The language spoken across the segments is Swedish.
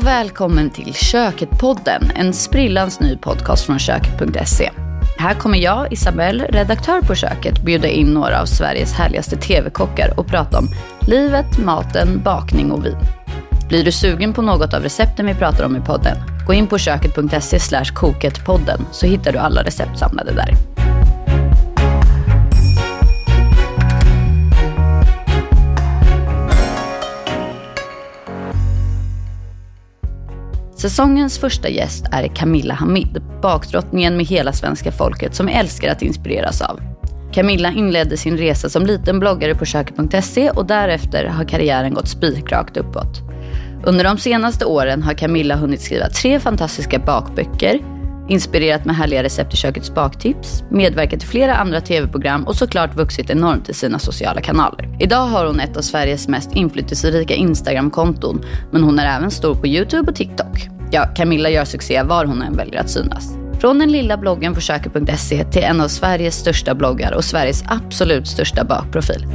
och välkommen till Köket-podden, en sprillans ny podcast från Köket.se. Här kommer jag, Isabelle, redaktör på Köket, bjuda in några av Sveriges härligaste tv-kockar och prata om livet, maten, bakning och vin. Blir du sugen på något av recepten vi pratar om i podden? Gå in på köket.se slash koketpodden så hittar du alla recept samlade där. Säsongens första gäst är Camilla Hamid, bakdrottningen med hela svenska folket som älskar att inspireras av. Camilla inledde sin resa som liten bloggare på köket.se och därefter har karriären gått spikrakt uppåt. Under de senaste åren har Camilla hunnit skriva tre fantastiska bakböcker, inspirerat med härliga recept i kökets baktips, medverkat i flera andra tv-program och såklart vuxit enormt i sina sociala kanaler. Idag har hon ett av Sveriges mest inflytelserika Instagram-konton, men hon är även stor på YouTube och TikTok. Ja, Camilla gör succé var hon än väljer att synas. Från den lilla bloggen på köket.se till en av Sveriges största bloggar och Sveriges absolut största bakprofil.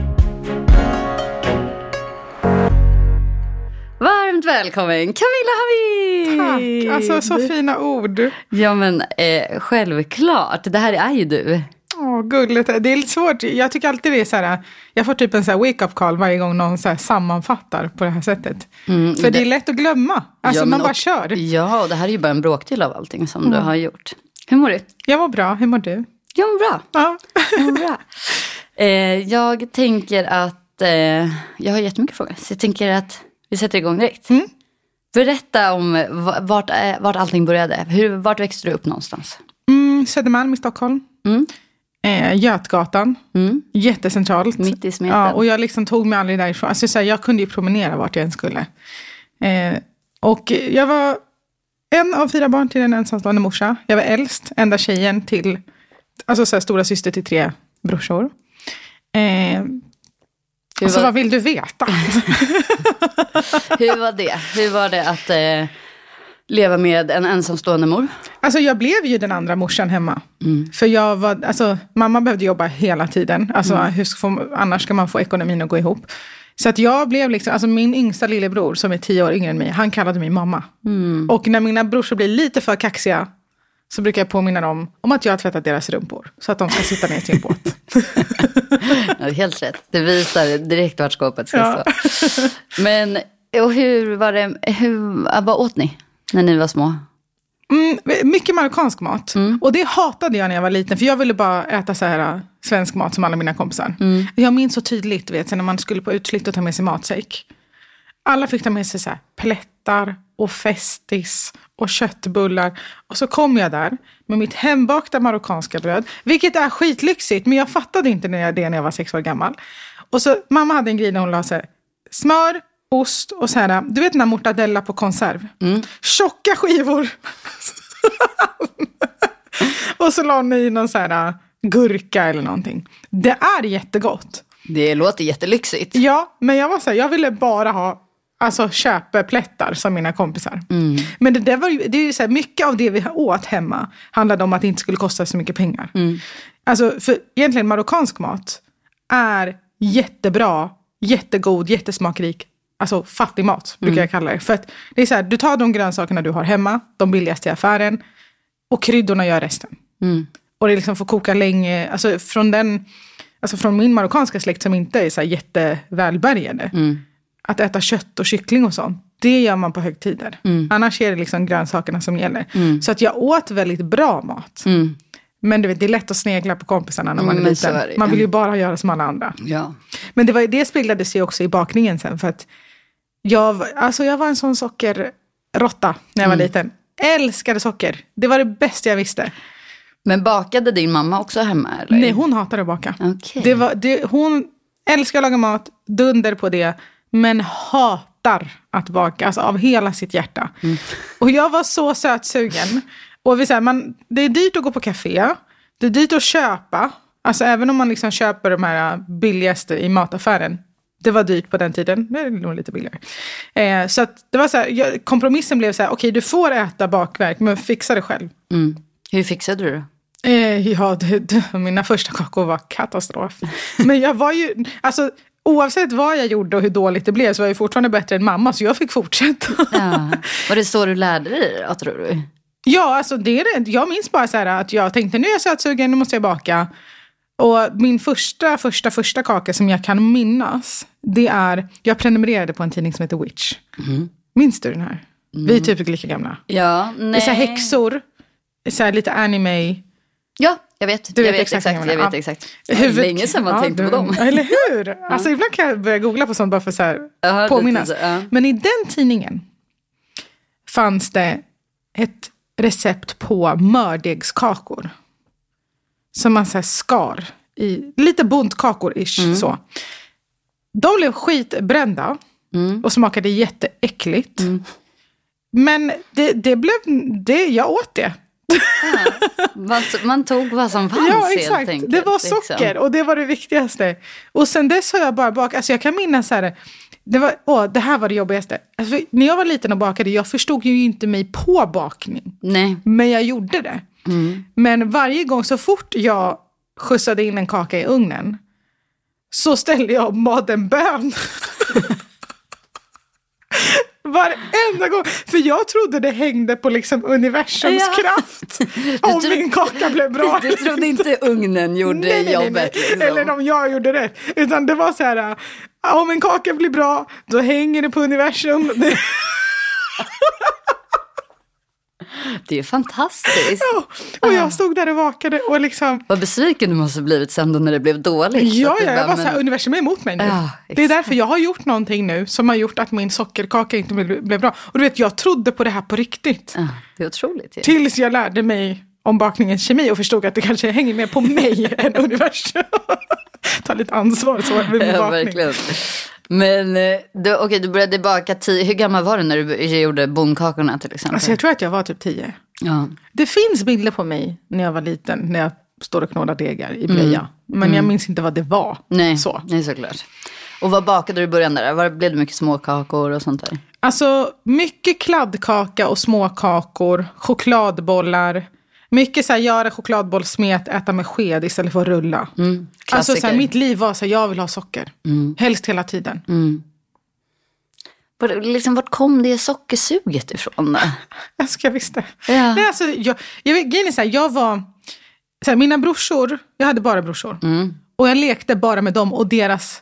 Varmt välkommen Camilla Hamid! Tack, alltså så fina ord. Ja men eh, självklart, det här är ju du. Åh, gulligt. Det är lite svårt. Jag tycker alltid det är så här, jag får typ en så wake-up call varje gång någon så sammanfattar på det här sättet. Mm, För det- det är lätt att glömma. Alltså Ja, man bara och- kör. Ja, och det här är ju bara en bråkdel av allting som du har gjort. Hur mår du? Jag mår bra, hur mår du? Jag mår bra. Ja. Jag mår bra. Eh, jag tänker att, eh, jag har jättemycket frågor, så jag tänker att vi sätter igång direkt. Mm. Berätta om va- vart, vart allting började. Hur, vart växte du upp någonstans? Mm, Södermalm i Stockholm. Mm. Eh, Götgatan. Mm. Jättecentralt. Mitt i smeten. Ja, och jag liksom tog mig aldrig därifrån. Alltså, så här, jag kunde ju promenera vart jag än skulle. Eh, och jag var en av fyra barn till en ensamstående morsa. Jag var äldst, enda tjejen till, alltså så här, stora syster till tre brorsor. Eh, Hur, alltså var, vad vill du veta? hur var det? Hur var det att eh, leva med en ensamstående mor? Alltså jag blev ju den andra morsan hemma. Mm. För jag var, alltså mamma behövde jobba hela tiden. Alltså hur ska annars ska man få ekonomin att gå ihop. Så att jag blev liksom, alltså min yngsta lillebror som är tio år yngre än mig, han kallade mig mamma. Och när mina brorsor blir lite för kaxiga så brukar jag påminna dem om att jag har tvättat deras rumpor. Så att de ska sitta ner i sin båt. Ja, helt rätt. Det visar direkt vart skåpet ska Ja. stå. Men och hur var det, hur, vad åt ni när ni var små? Mm, mycket marockansk mat. Och det hatade jag när jag var liten. För jag ville bara äta så här äh, svensk mat som alla mina kompisar. Jag minns så tydligt, vet, när man skulle på utflykt och ta med sig matsäck. Alla fick ta med sig så här, plättar och festis och köttbullar. Och så kom jag där med mitt hembakta marockanska bröd. Vilket är skitlyxigt, men jag fattade inte när det när jag var sex år gammal. Och så mamma hade en grej där hon la så här, smör, ost och så här, du vet den här mortadella på konserv. Tjocka skivor. och så la hon i någon så här äh, gurka eller någonting. Det är jättegott. Det låter jättelyxigt. Ja, men jag var så här, jag ville bara ha alltså, köpeplättar som mina kompisar. Men det, där var ju, det är ju så här, mycket av det vi åt hemma handlade om att det inte skulle kosta så mycket pengar. Alltså, för egentligen marockansk mat är jättebra, jättegod, jättesmakrik. Alltså fattig mat brukar jag kalla det. För att det är så här, du tar de grönsakerna du har hemma, de billigaste i affären, och kryddorna gör resten. Och det liksom får koka länge. Alltså från, den, alltså från min marockanska släkt som inte är så här jättevälbärgade. Att äta kött och kyckling och sånt, det gör man på högtider. Annars är det liksom grönsakerna som gäller. Så att jag åt väldigt bra mat. Men du vet, det är lätt att snegla på kompisarna när man Mm, är så liten. är. Man vill ju bara göra som alla andra. Ja. Men det, var, det speglades ju också i bakningen sen. För att jag, alltså jag var en sån sockerrotta när jag var liten. Älskade socker. Det var det bästa jag visste. Men bakade din mamma också hemma? Eller? Nej, hon hatade att baka. Okej. Det var, det, hon älskar att laga mat, dunder på det, men hatar att baka, alltså av hela sitt hjärta. Och jag var så sötsugen. Och vi, så här, man, det är dyrt att gå på café, det är dyrt att köpa, alltså även om man liksom köper de här billigaste i mataffären. Det var dyrt på den tiden, nu är det nog lite billigare. Eh, så det var så här, jag, kompromissen blev så här, okej du får äta bakverk, men fixa det själv. Mm. Hur fixade du det? Eh, ja, det, det, mina första kakor var katastrof. Men jag var ju, alltså oavsett vad jag gjorde och hur dåligt det blev så var jag fortfarande bättre än mamma så jag fick fortsätta. Ja. Var det så du lärde dig det, tror du? Ja, alltså det är det. Jag minns bara så här att jag tänkte nu är jag sötsugen, nu måste jag baka. Och min första, första, första kaka som jag kan minnas, det är, jag prenumererade på en tidning som heter Witch. Mm. Minns du den här? Vi är typ lika gamla. Ja, nej. Det är så här häxor, så här lite anime. Ja, jag vet. Du jag vet vet exakt exakt. jag vet exakt. Huvud- Länge sedan man Ja, tänkte du- på dem. Eller hur? Alltså ibland kan jag börja googla på sånt bara för att så här, Ja, påminnas. så, ja. Men i den tidningen fanns det ett recept på mördegskakor. Som man så här skar i, lite bontkakor-ish Mm. så. De blev skitbrända Mm. och smakade jätteäckligt. Men det, det blev, det, jag åt det. Man, man tog vad som fanns Ja, helt exakt. enkelt. Det var liksom. socker och det var det viktigaste. Och sen dess har jag bara bakat, alltså jag kan minnas så här, det, var, åh, det här var det jobbigaste. Alltså, när jag var liten och bakade, jag förstod ju inte mig på bakning. Nej. Men jag gjorde det. Mm. Men varje gång så fort jag skjutsade in en kaka i ugnen så ställde jag och bad en bön. Varenda gång. För jag trodde det hängde på liksom universums Ja. kraft. Om tro- min kaka blev bra. Du trodde inte ugnen gjorde Nej, nej, nej, nej. jobbet? Liksom. Eller om jag gjorde rätt. Utan det var så här, äh, om en kaka blir bra, då hänger det på universum. Det, är fantastiskt. och jag stod där och vakade och liksom, Vad besviken du måste blivit sen då när det blev dåligt. ja, ja, jag var så här, men- universum är emot mig nu. Ja, det är därför jag har gjort någonting nu som har gjort att min sockerkaka inte blev, blev bra. Och du vet, jag trodde på det här på riktigt. Ja, det är otroligt ju. Tills jag lärde mig om bakningens kemi och förstod att det kanske hänger mer på mig än universum. Ta lite ansvar så med min Ja, verkligen. Men eh, du, okej, du började baka tio. Hur gammal var du när du gjorde bonkakorna till exempel? Alltså jag tror att jag var typ tio. ja. Det finns bilder på mig när jag var liten, när jag står och knådar degar i blöja. Men jag minns inte vad det var. Mm. Nej, Så. nej, såklart. Och vad bakade du i början där? Var, blev det mycket småkakor och sånt där? Alltså mycket kladdkaka och småkakor, chokladbollar. Mycket så här, göra chokladbollsmet, äta med sked istället för att rulla. alltså så Mm, här, mitt liv var så här, jag vill ha socker. Helst hela tiden. Var, liksom, vart kom det sockersuget ifrån? Jag ska visst det. Ja. Nej, alltså, jag, jag, grejen är så här, jag var... Så här, mina brorsor, jag hade bara brorsor. Mm. Och jag lekte bara med dem och deras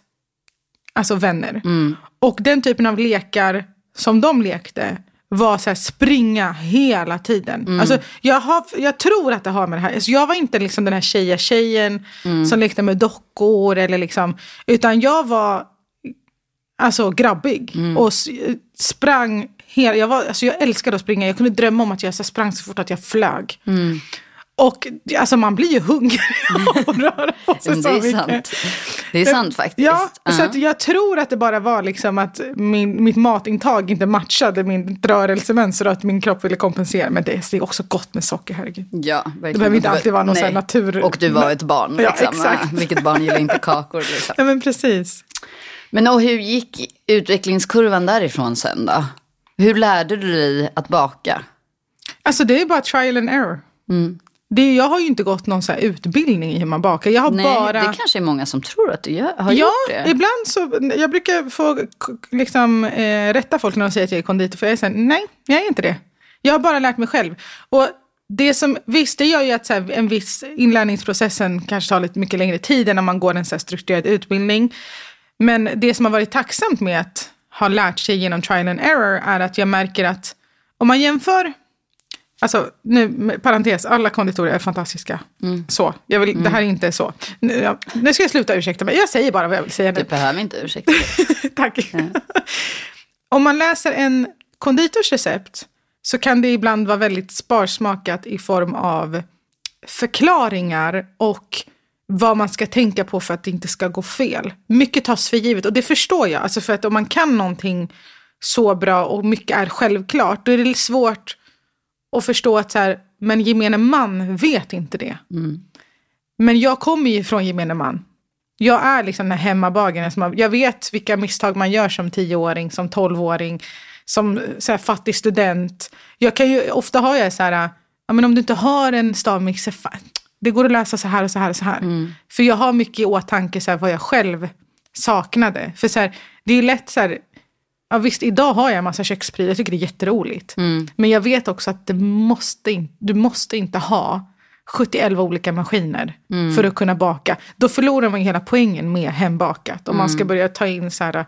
alltså, vänner. Mm. Och den typen av lekar som de lekte var så här, springa hela tiden. Mm. Alltså, jag, har, jag tror att det har med det här. Alltså, jag var inte liksom den här tjeja tjejen Mm. som lekte med dockor. Eller liksom, utan jag var alltså, grabbig. Mm. Och sprang hela... Jag, var, alltså, jag älskade att springa. Jag kunde drömma om att jag så här, sprang så fort att jag flög. Mm. Och alltså, man blir ju hungrig av att röra på sig så det är mycket. sant. Det är sant faktiskt. Ja, så Ja. att jag tror att det bara var liksom att min, mitt matintag inte matchade min rörelsemönster och att min kropp ville kompensera. Men det är också gott med socker, herregud. Ja, verkligen. Det behöver inte alltid vara någon Nej. sån natur- Och du var ett barn. Ja, Liksom. exakt. Vilket barn gillar inte kakor? Liksom. Ja, men precis. Men och hur gick utvecklingskurvan därifrån sen då? Hur lärde du dig att baka? Alltså det är bara trial and error. Det, jag har ju inte gått någon så här utbildning i hur man bakar. Jag har Nej, bara... det kanske är många som tror att du gör, har Ja, gjort det. ibland så, jag brukar få liksom, eh, rätta folk när de säger att jag är konditor, för jag är så här, nej, jag är inte det. Jag har bara lärt mig själv. Och det som, visst, det gör ju att så här, en viss inlärningsprocessen kanske tar lite mycket längre tid än när man går en så strukturerad utbildning. Men det som har varit tacksamt med att ha lärt sig genom trial and error är att jag märker att om man jämför Alltså, nu, parentes, alla konditorer är fantastiska. Så, jag vill, det här är inte så. Nu, ja, nu ska jag sluta ursäkta mig, jag säger bara vad jag vill säga nu. Du behöver inte ursäkta dig. Tack. Om man läser en konditors recept så kan det ibland vara väldigt sparsmakat i form av förklaringar och vad man ska tänka på för att det inte ska gå fel. Mycket tas för givet och det förstår jag. Alltså för att om man kan någonting så bra och mycket är självklart, då är det svårt att förstå att så här, men gemene man vet inte det. Men jag kommer ju från gemene man. Jag är liksom den här hemmabagaren. Som jag vet vilka misstag man gör som tioåring, som tolvåring, som så här, fattig student. Jag kan ju, ofta har jag så här, ja, men om du inte har en stavmixer, det går att lösa så här och så här och så här. För jag har mycket i åtanke så här, vad jag själv saknade. För så här, det är lätt så här, ja visst idag har jag en massa köksprylar, jag tycker det är jätteroligt. Mm. Men jag vet också att det måste du måste inte ha 71 olika maskiner Mm. för att kunna baka. Då förlorar man hela poängen med hembakat. Om man Mm. ska börja ta in så här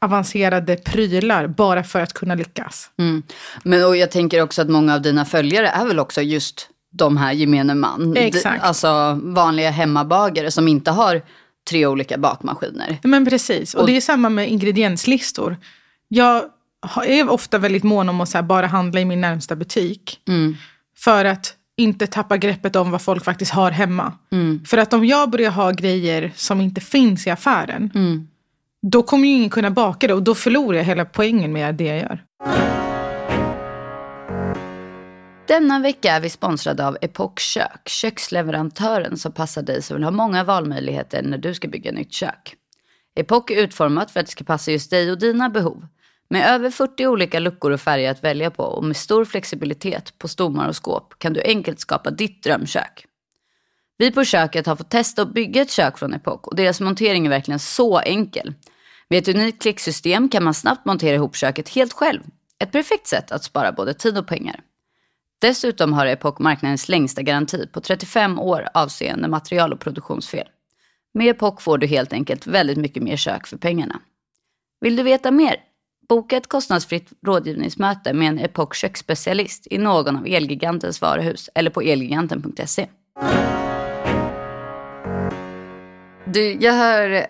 avancerade prylar bara för att kunna lyckas. Mm. Men och jag tänker också att många av dina följare är väl också just de här gemene man. Exakt. Alltså vanliga hemmabagare som inte har tre olika bakmaskiner. Men precis, och, Och- det är samma med ingredienslistor. Jag är ofta väldigt mån om att bara handla i min närmsta butik. Mm. För att inte tappa greppet om vad folk faktiskt har hemma. Mm. För att om jag börjar ha grejer som inte finns i affären, Mm. då kommer ju ingen kunna baka det och då förlorar jag hela poängen med det jag gör. Denna vecka är vi sponsrade av Epoch Kök, köksleverantören som passar dig som vill ha många valmöjligheter när du ska bygga nytt kök. Epoch är utformat för att det ska passa just dig och dina behov. Med över 40 olika luckor och färger att välja på och med stor flexibilitet på stommar och skåp kan du enkelt skapa ditt drömkök. Vi på köket har fått testa att bygga ett kök från Epoch och deras montering är verkligen så enkel. Med ett unikt klicksystem kan man snabbt montera ihop köket helt själv. Ett perfekt sätt att spara både tid och pengar. Dessutom har Epoch marknadens längsta garanti på 35 år avseende material och produktionsfel. Med Epoch får du helt enkelt väldigt mycket mer kök för pengarna. Vill du veta mer? Boka ett kostnadsfritt rådgivningsmöte med en Epoch köksspecialist i någon av Elgigantens varuhus eller på elgiganten.se. Du, jag har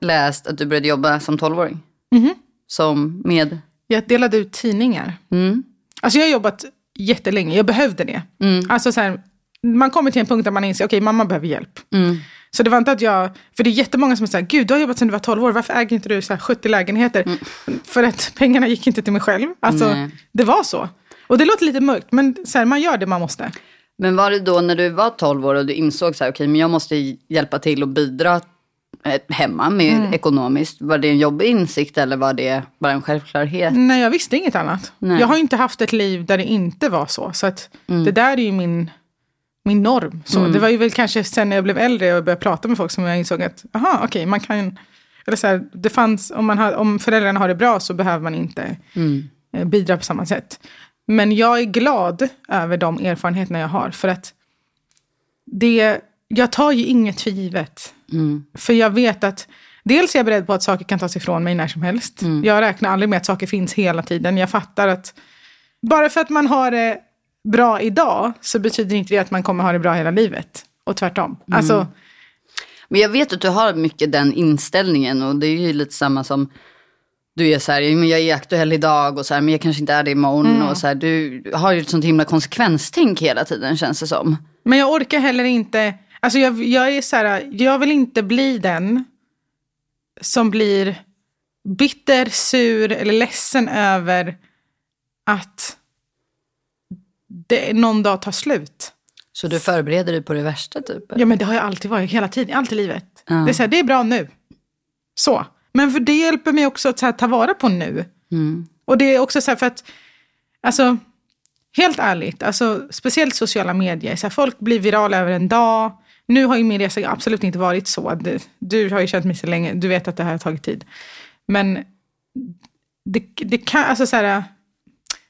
läst att du började jobba som 12-åring. Mhm. Som med... Jag delade ut tidningar. Mm, Alltså jag har jobbat jättelänge, jag behövde det. mm, Alltså så här, man kommer till en punkt där man inser, okej mamma behöver hjälp. mm, Så det var inte att jag, för det är jättemånga som säger, gud du har jobbat sedan du var 12 år, varför äger inte du så här 70 lägenheter? För att pengarna gick inte till mig själv. Alltså Nej. det var så. Och det låter lite mörkt, men så här, man gör det man måste. Men var det då när du var 12 år och du insåg så här, okej, men jag måste hjälpa till och bidra hemma med Mm. ekonomiskt. Var det en jobbig insikt eller var det bara en självklarhet? Nej, jag visste inget annat. Nej. Jag har inte haft ett liv där det inte var så. Så att Mm. det där är ju min, min norm. Så Det var ju väl kanske sen när jag blev äldre och började prata med folk som jag insåg att, aha, okej, man kan... Eller så här, det fanns, om, man har, om föräldrarna har det bra så behöver man inte Mm. eh, bidra på samma sätt. Men jag är glad över de erfarenheterna jag har. För att det, jag tar ju inget för givet. Mm. För jag vet att dels är jag beredd på att saker kan tas ifrån mig när som helst. Mm. Jag räknar aldrig med att saker finns hela tiden. Jag fattar att bara för att man har det bra idag så betyder inte det att man kommer ha det bra hela livet. Och tvärtom. Mm. Alltså, Men jag vet att du har mycket den inställningen och det är ju lite samma som du är så här, men jag är aktuell idag och så här, men jag kanske inte är det imorgon. Mm. Och så här, du har ju ett sånt himla konsekvenstänk hela tiden känns det som. men jag orkar heller inte. Alltså jag, jag är så här, jag vill inte bli den som blir bitter, sur eller ledsen över att det någon dag tar slut. Så du förbereder dig på det värsta typ? Ja men det har jag alltid varit, hela tiden, allt i livet. Ja. Det är så här, det är bra nu. Så. Men för det hjälper mig också att här, ta vara på nu. Mm. Och det är också så här för att, alltså, helt ärligt, alltså, speciellt sociala medier, så här, folk blir virala över en dag. Nu har ju min resa absolut inte varit så. Du, du har ju känt mig så länge, du vet att det här har tagit tid. Men det, det kan, alltså så här,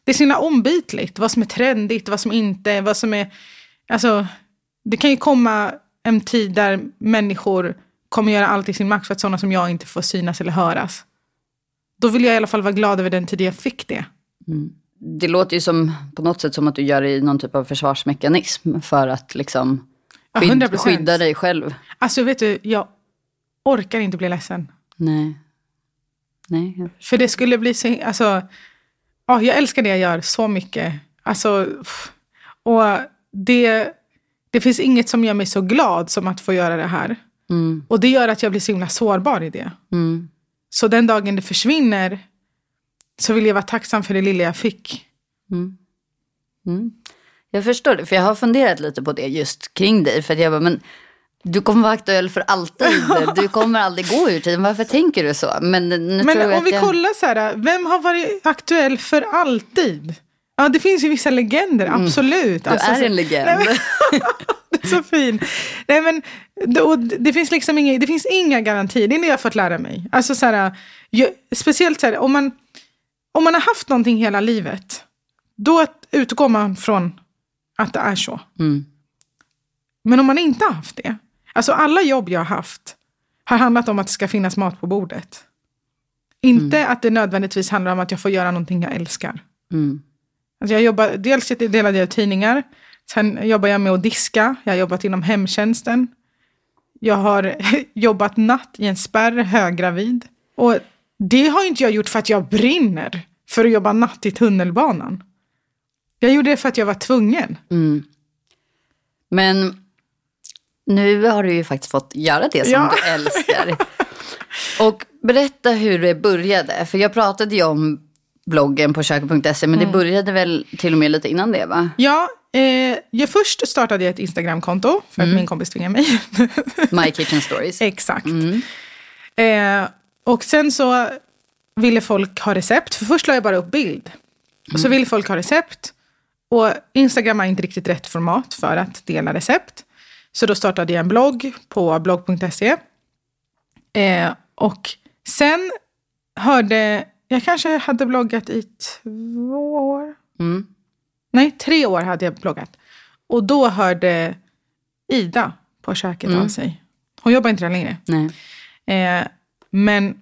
det är så himla ombytligt, vad som är trendigt, vad som inte, vad som är, alltså, det kan ju komma en tid där människor kommer göra allt i sin makt för att sådana som jag inte får synas eller höras. Då vill jag i alla fall vara glad över den tid jag fick det. Mm. Det låter ju som, på något sätt som att du gör det i någon typ av försvarsmekanism för att liksom 100%. skydda dig själv. Alltså vet du, jag orkar inte bli ledsen. Nej. Nej. För det skulle bli så, alltså, ja, jag älskar det jag gör så mycket. Alltså, och det, det finns inget som gör mig så glad som att få göra det här. Mm. Och det gör att jag blir så himla sårbar i det. Mm. Så den dagen det försvinner så vill jag vara tacksam för det lilla jag fick. Mm. Mm. Jag förstår det, för jag har funderat lite på det just kring dig. För jag bara, men du kommer vara aktuell för alltid. Du kommer aldrig gå ur tiden. Varför tänker du så? Men nu tror Men jag om vi jag... kollar så här, vem har varit aktuell för alltid? Ja, det finns ju vissa legender, absolut. Du är en legend. Det är så fin. Nej, men, det, det, finns liksom inga, det finns inga garantier. Det är det jag har fått lära mig. Alltså, så här, ju, speciellt så här, om, man, om man har haft någonting hela livet, då utgår man från att det är så. Mm. Men om man inte har haft det, alltså alla jobb jag har haft har handlat om att det ska finnas mat på bordet. Inte att det nödvändigtvis handlar om att jag får göra någonting jag älskar. Mm. Alltså jag jobbar, dels delade jag tidningar, sen jobbar jag med att diska, jag har jobbat inom hemtjänsten. Jag har jobbat natt i en spärr, höggravid. Och det har inte jag gjort för att jag brinner för att jobba natt i tunnelbanan. Jag gjorde det för att jag var tvungen. Mm. Men nu har du ju faktiskt fått göra det som Ja. du älskar. Och berätta hur det började. För jag pratade ju om bloggen på köket.se, men Mm. det började väl till och med lite innan det va? Ja, eh, jag först startade jag ett Instagramkonto för att min kompis tvingade mig. My Kitchen Stories. Exakt. Eh, och sen så ville folk ha recept. För först la jag bara upp bild. Och så ville folk ha recept. Och Instagram är inte riktigt rätt format för att dela recept. Så då startade jag en blogg på blogg.se. Eh, och sen hörde, jag kanske hade bloggat i två år. Mm. Nej, tre år hade jag bloggat. Och då hörde Ida på köket av sig. Hon jobbar inte där längre. Nej. Eh, men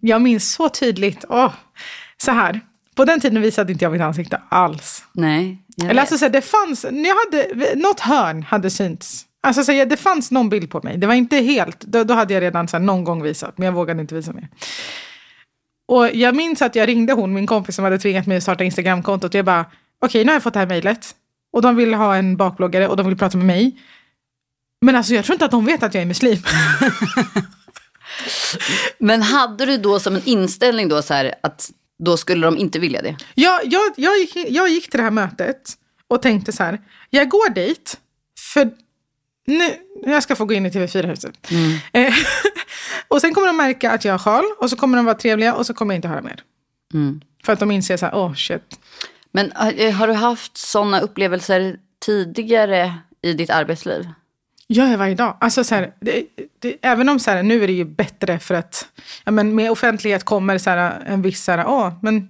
jag minns så tydligt, åh, så här. På den tiden visade inte jag mitt ansikte alls. Nej. jag Eller alltså, så här, det fanns, jag hade, något hörn hade synts. Alltså, så här, det fanns någon bild på mig. Det var inte helt, då, då hade jag redan så här, någon gång visat, men jag vågade inte visa mer. Och jag minns att jag ringde hon, min kompis som hade tvingat mig att starta Instagramkontot. Och jag bara, okej nu har jag fått det här mejlet. Och de vill ha en bakbloggare och de vill prata med mig. Men alltså jag tror inte att de vet att jag är muslim. Men hade du då som en inställning då så här att då skulle de inte vilja det? Jag, jag, jag, gick, jag gick till det här mötet och tänkte så här, jag går dit för nu, jag ska få gå in i TV4-huset. Eh, och sen kommer de märka att jag har sjal och så kommer de vara trevliga och så kommer jag inte höra mer. Mm. För att de inser så här, oh, shit. Men eh, har du haft sådana upplevelser tidigare i ditt arbetsliv? Jag är varje dag. Alltså så här, det, det, även om så här, nu är det ju bättre för att ja, men med offentlighet kommer så här, en viss, så här, åh, men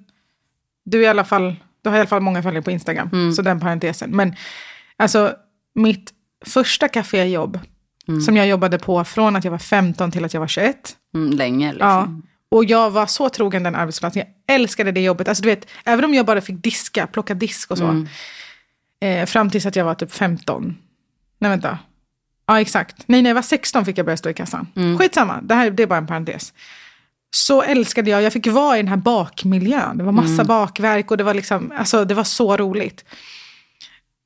du, är i alla fall, du har i alla fall många följare på Instagram. Så den parentesen. Men alltså mitt första kaféjobb som jag jobbade på från att jag var 15 till att jag var 21. Mm, länge liksom. Ja. Och jag var så trogen den arbetsplatsen. Jag älskade det jobbet. Alltså, du vet, även om jag bara fick diska, plocka disk och så. Eh, fram tills att jag var typ 15. Nej, vänta. Ja, exakt. Nej, när jag var 16 fick jag börja stå i kassan. Skitsamma, det här det är bara en parentes. Så älskade jag, jag fick vara i den här bakmiljön. Det var massa bakverk och det var, liksom, alltså, det var så roligt.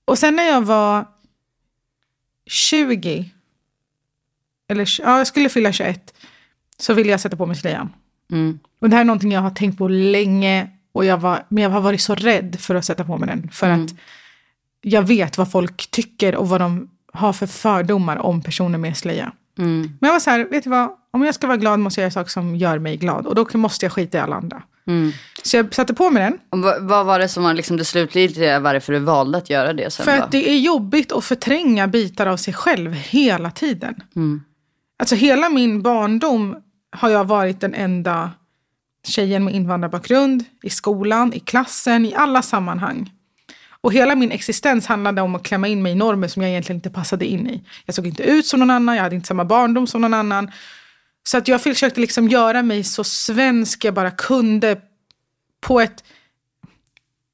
Och sen när jag var 20, eller ja, jag skulle fylla 21, så ville jag sätta på mig slöjan. Mm. Och det här är någonting jag har tänkt på länge, och jag var, men jag har varit så rädd för att sätta på mig den. För att jag vet vad folk tycker och vad de har för fördomar om personer med slöja. Mm. Men jag var så här, vet du vad? Om jag ska vara glad måste jag göra saker som gör mig glad. Och då måste jag skita i alla andra. Mm. Så jag satte på mig den. Och vad, vad var det som var liksom det slutgiltiga varför du valde att göra det sen För då? att det är jobbigt att förtränga bitar av sig själv hela tiden. Mm. Alltså hela min barndom har jag varit den enda tjejen med invandrarbakgrund i skolan, i klassen, i alla sammanhang. Och hela min existens handlade om att klämma in mig i normer som jag egentligen inte passade in i. Jag såg inte ut som någon annan, jag hade inte samma barndom som någon annan. Så att jag försökte liksom göra mig så svensk jag bara kunde på ett...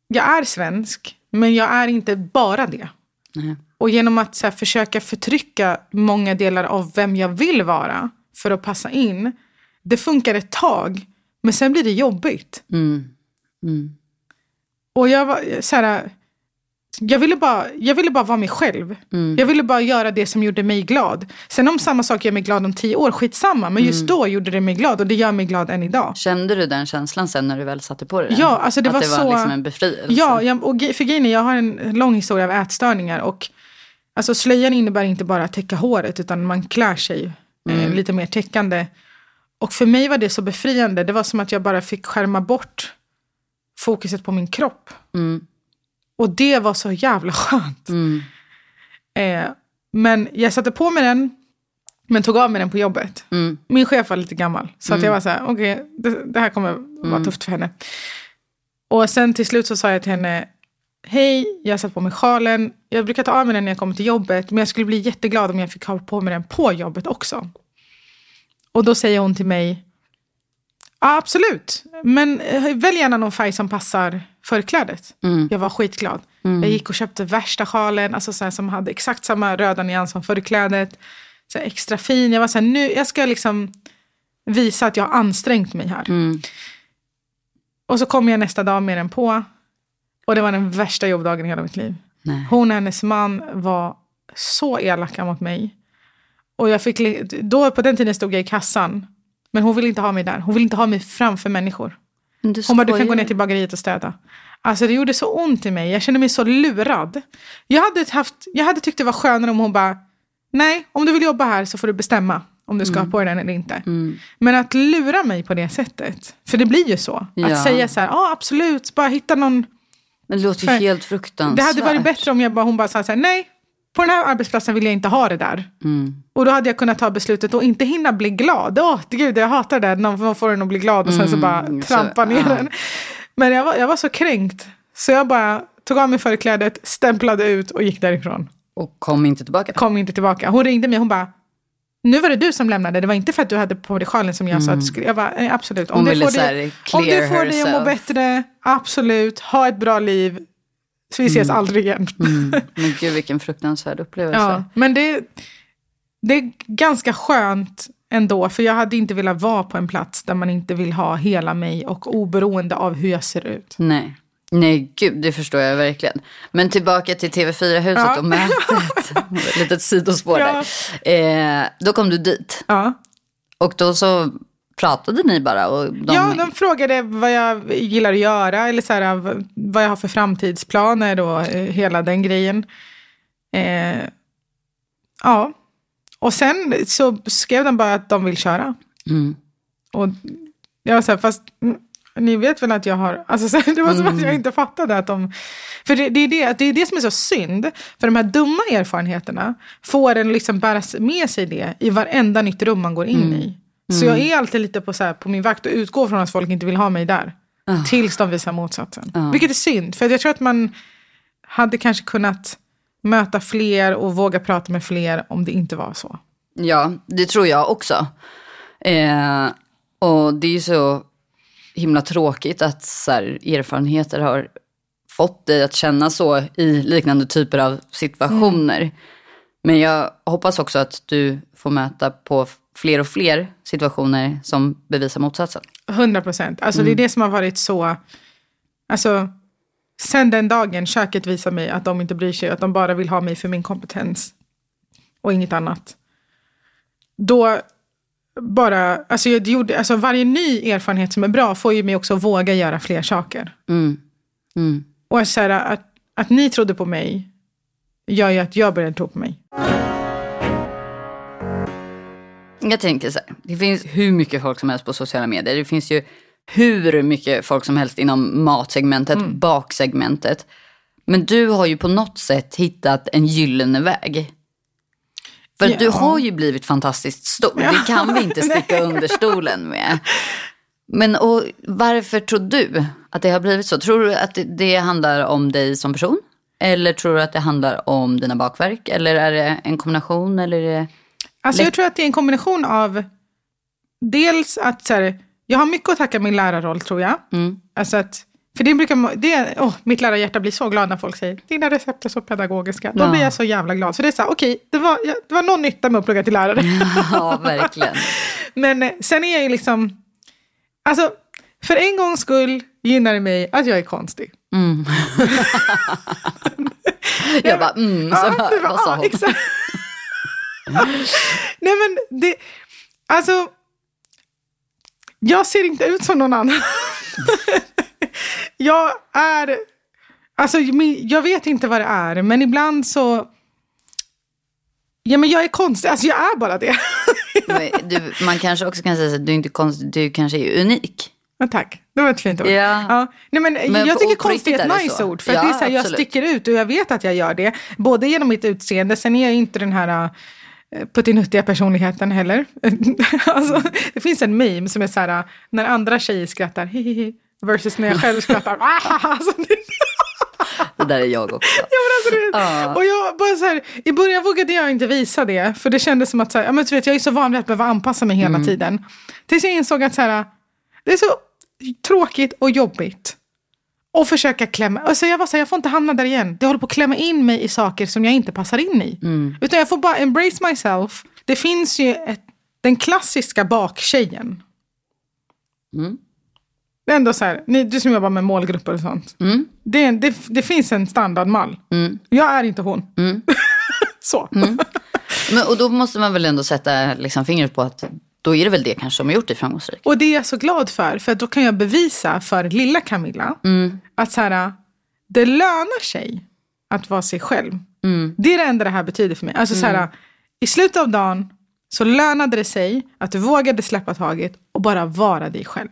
Jag är svensk, men jag är inte bara det. Nej. Och genom att här, försöka förtrycka många delar av vem jag vill vara för att passa in, det funkar ett tag, men sen blir det jobbigt. Mm. Mm. Och jag var så här, jag ville, bara, jag ville bara vara mig själv. Mm. Jag ville bara göra det som gjorde mig glad. Sen om samma sak gör mig glad om tio år, skitsamma. Men Mm. just då gjorde det mig glad och det gör mig glad än idag. Kände du den känslan sen när du väl satte på dig den? Ja, alltså det att var det var så- liksom en befrielse? Ja, jag, och för grejen jag har en lång historia av ätstörningar. Och, alltså, slöjan innebär inte bara att täcka håret, utan man klär sig eh, lite mer täckande. Och för mig var det så befriande. Det var som att jag bara fick skärma bort fokuset på min kropp. Mm. Och det var så jävla skönt. Mm. Eh, men jag satte på mig den, men tog av mig den på jobbet. Mm. Min chef var lite gammal, så att jag var så här, okej, det, det här kommer vara Mm. tufft för henne. Och sen till slut så sa jag till henne, hej, jag har satt på mig sjalen. Jag brukar ta av mig den när jag kommer till jobbet, men jag skulle bli jätteglad om jag fick ha på mig den på jobbet också. Och då säger hon till mig, ja absolut, men eh, välj gärna någon färg som passar förklädet. Mm. Jag var skitglad. Jag gick och köpte värsta sjalen, alltså så här, som hade exakt samma röda nyans som förklädet. Så här, extra fin. Jag var så här, nu, jag ska liksom visa att jag har ansträngt mig här. Mm. Och så kom jag nästa dag med den på. Och det var den värsta jobbdagen i hela mitt liv. Nej. Hon och hennes man var så elaka mot mig. Och jag fick, då på den tiden stod jag i kassan. Men hon ville inte ha mig där. Hon ville inte ha mig framför människor. Du Hon bara, du kan gå ner till bageriet och städa. Alltså det gjorde så ont i mig. Jag kände mig så lurad. Jag hade, haft, jag hade tyckt det var skönare om hon bara, nej, om du vill jobba här så får du bestämma om du ska Mm. ha på dig den eller inte. Men att lura mig på det sättet, för det blir ju så. Ja. Att säga så här, ja absolut, bara hitta någon. Men det låter ju helt fruktansvärt. Det hade varit bättre om jag bara, hon bara sa så här, nej, på den här arbetsplatsen vill jag inte ha det där. Mm. Och då hade jag kunnat ta beslutet och inte hinna bli glad. Åh, gud, jag hatar det. där. Någon får den att bli glad och sen så bara Mm, så- trampa ner ja. den. Men jag var, jag var så kränkt. Så jag bara tog av mig förklädet, stämplade ut och gick därifrån. Och kom inte tillbaka. Kom inte tillbaka. Hon ringde mig hon bara, nu var det du som lämnade. Det var inte för att du hade på dig sjalen som jag sa att du skulle. Jag bara, "Nej, absolut. Om Hon ville får dig, om får dig att må bättre, absolut. Ha ett bra liv. Så vi ses aldrig igen. Mm. Men gud vilken fruktansvärd upplevelse. Ja, men det, det är ganska skönt ändå. För jag hade inte velat vara på en plats där man inte vill ha hela mig och oberoende av hur jag ser ut. Nej. Nej, gud, det förstår jag verkligen. Men tillbaka till TV4-huset Ja. och mötet. Ett litet sidospår Ja. där. Eh, då kom du dit. Ja, Och då så pratade ni bara. Och de, ja de frågade vad jag gillar att göra eller så här, vad jag har för framtidsplaner och eh, hela den grejen. Eh, ja, och sen så skrev de bara att de vill köra. Mm. Och jag var så här, fast mm, ni vet väl att jag har... Alltså, så det var som att jag inte fattade att de... För det, det, är det, det är det som är så synd. För de här dumma erfarenheterna får en liksom bära med sig det i varenda nytt rum man går in i. Så jag är alltid lite på, så här, på min vakt och utgår från att folk inte vill ha mig där. Tills de visar motsatsen. Vilket är synd, för jag tror att man hade kanske kunnat möta fler och våga prata med fler om det inte var så. Ja, det tror jag också. Eh, och det är ju så himla tråkigt att så här, erfarenheter har fått dig att känna så i liknande typer av situationer. Men jag hoppas också att du får möta på fler och fler situationer som bevisar motsatsen. 100 procent. Alltså det är det som har varit så... Alltså, sen den dagen köket visar mig att de inte bryr sig, att de bara vill ha mig för min kompetens och inget annat. Då bara, alltså jag gjorde, alltså varje ny erfarenhet som är bra får ju mig också att våga göra fler saker. Mm. Mm. Och så här, att, att ni trodde på mig gör ju att jag började tro på mig. Jag tänker så här, det finns hur mycket folk som helst på sociala medier. Det finns ju hur mycket folk som helst inom matsegmentet, baksegmentet. Men du har ju på något sätt hittat en gyllene väg. För Ja. du har ju blivit fantastiskt stor. Det kan vi inte sticka under stolen med. Men och varför tror du att det har blivit så? Tror du att det, det handlar om dig som person? Eller tror du att det handlar om dina bakverk? Eller är det en kombination? Eller är det... Alltså jag tror att det är en kombination av dels att så här, jag har mycket att tacka min lärarroll tror jag. Mm. Alltså att, för det brukar, det, oh, mitt lärarhjärta blir så glad när folk säger dina recept är så pedagogiska. Då Ja. blir jag så jävla glad. För det är så här, okej, det, var, det var någon nytta med att plugga till lärare. Ja, verkligen. Men eh, sen är jag ju liksom, alltså för en gångs skull gynnar det mig att jag är konstig. Mm. jag bara, mm, så, Ja, vad sa hon? exakt. Nej men det, alltså. Jag ser inte ut som någon annan. jag är, alltså jag vet inte vad det är, men ibland så. Ja men jag är konstig, alltså jag är bara det. Du, man kanske också kan säga att du är inte konstig, du kanske är unik. Men tack, det var ett fint ord. Ja. Nej, men, Men jag tycker på konst är ett nice så. ord. För Ja, att det är så här, jag sticker ut och jag vet att jag gör det. Både genom mitt utseende, sen är jag inte den här puttinuttiga personligheten heller. alltså, det finns en meme som är så här, när andra tjejer skrattar, hihihi, versus när jag själv skrattar. alltså, det, Det där är jag också. Ja, men alltså, Ja. Och jag bara så här, I början vågade jag inte visa det. För det kändes som att så här, ja, men du vet, jag är så van vid att behöva anpassa mig hela tiden. Tills jag insåg att så här, det är så tråkigt och jobbigt. Och försöka klämma. Alltså jag var så här, jag får inte hamna där igen. Det håller på att klämma in mig i saker som jag inte passar in i. Utan jag får bara embrace myself. Det finns ju ett, den klassiska baktjejen. Mm. Det är ändå så här, ni, du som jobbar med målgrupper och sånt. Mm. Det, det, det finns en standardmall. Mm. Jag är inte hon. så. Men, och då måste man väl ändå sätta liksom, fingret på att då är det väl det kanske som har gjort dig framgångsrik. Och det är jag så glad för, för då kan jag bevisa för lilla Camilla att så här, det lönar sig att vara sig själv. Det är det enda det här betyder för mig. Alltså, så här, I slutet av dagen så lönade det sig att du vågade släppa taget och bara vara dig själv.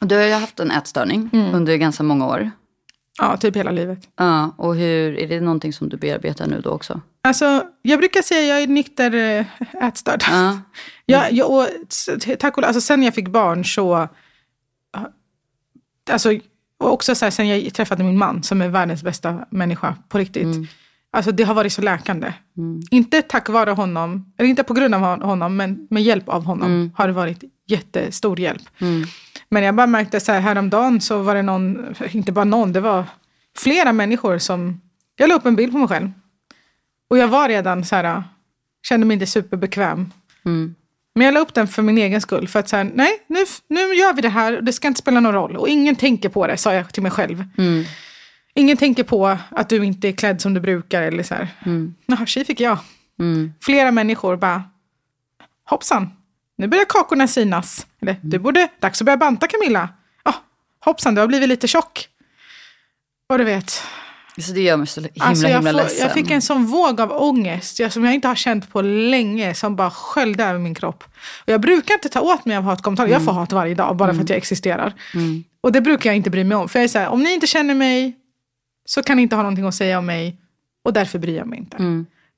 Och Du har ju haft en ätstörning under ganska många år. Ja, typ hela livet. Ja, och hur, är det någonting som du bearbetar nu då också? Alltså, jag brukar säga att jag är nykter äh, ätstörd. Ja. Jag, jag, och, tack och alltså sen jag fick barn så... Alltså, och också så här, sen jag träffade min man som är världens bästa människa på riktigt. Alltså det har varit så läkande. Inte tack vare honom, eller inte på grund av hon- honom, men med hjälp av honom har det varit jättestor hjälp. Men jag bara märkte så här, häromdagen så var det någon, inte bara någon, det var flera människor som... Jag la upp en bild på mig själv. Och jag var redan så här, kände mig inte superbekväm. Men jag la upp den för min egen skull. För att säga, nej, nu, nu gör vi det här och det ska inte spela någon roll. Och ingen tänker på det, sa jag till mig själv. Ingen tänker på att du inte är klädd som du brukar. Eller så här. Jaha, tji fick jag. Flera människor bara, hoppsan, nu börjar kakorna synas. Eller, du borde, dags att börja banta Camilla. Ah, hoppsan, du har blivit lite tjock. Och du vet, Så det gör mig så himla, Alltså jag, himla får, jag fick en sån våg av ångest jag, som jag inte har känt på länge, som bara sköljde över min kropp. Och jag brukar inte ta åt mig av hatkommentarer, jag får hat varje dag bara för att jag existerar. Och det brukar jag inte bry mig om. För jag är så här, om ni inte känner mig så kan ni inte ha någonting att säga om mig och därför bryr jag mig inte.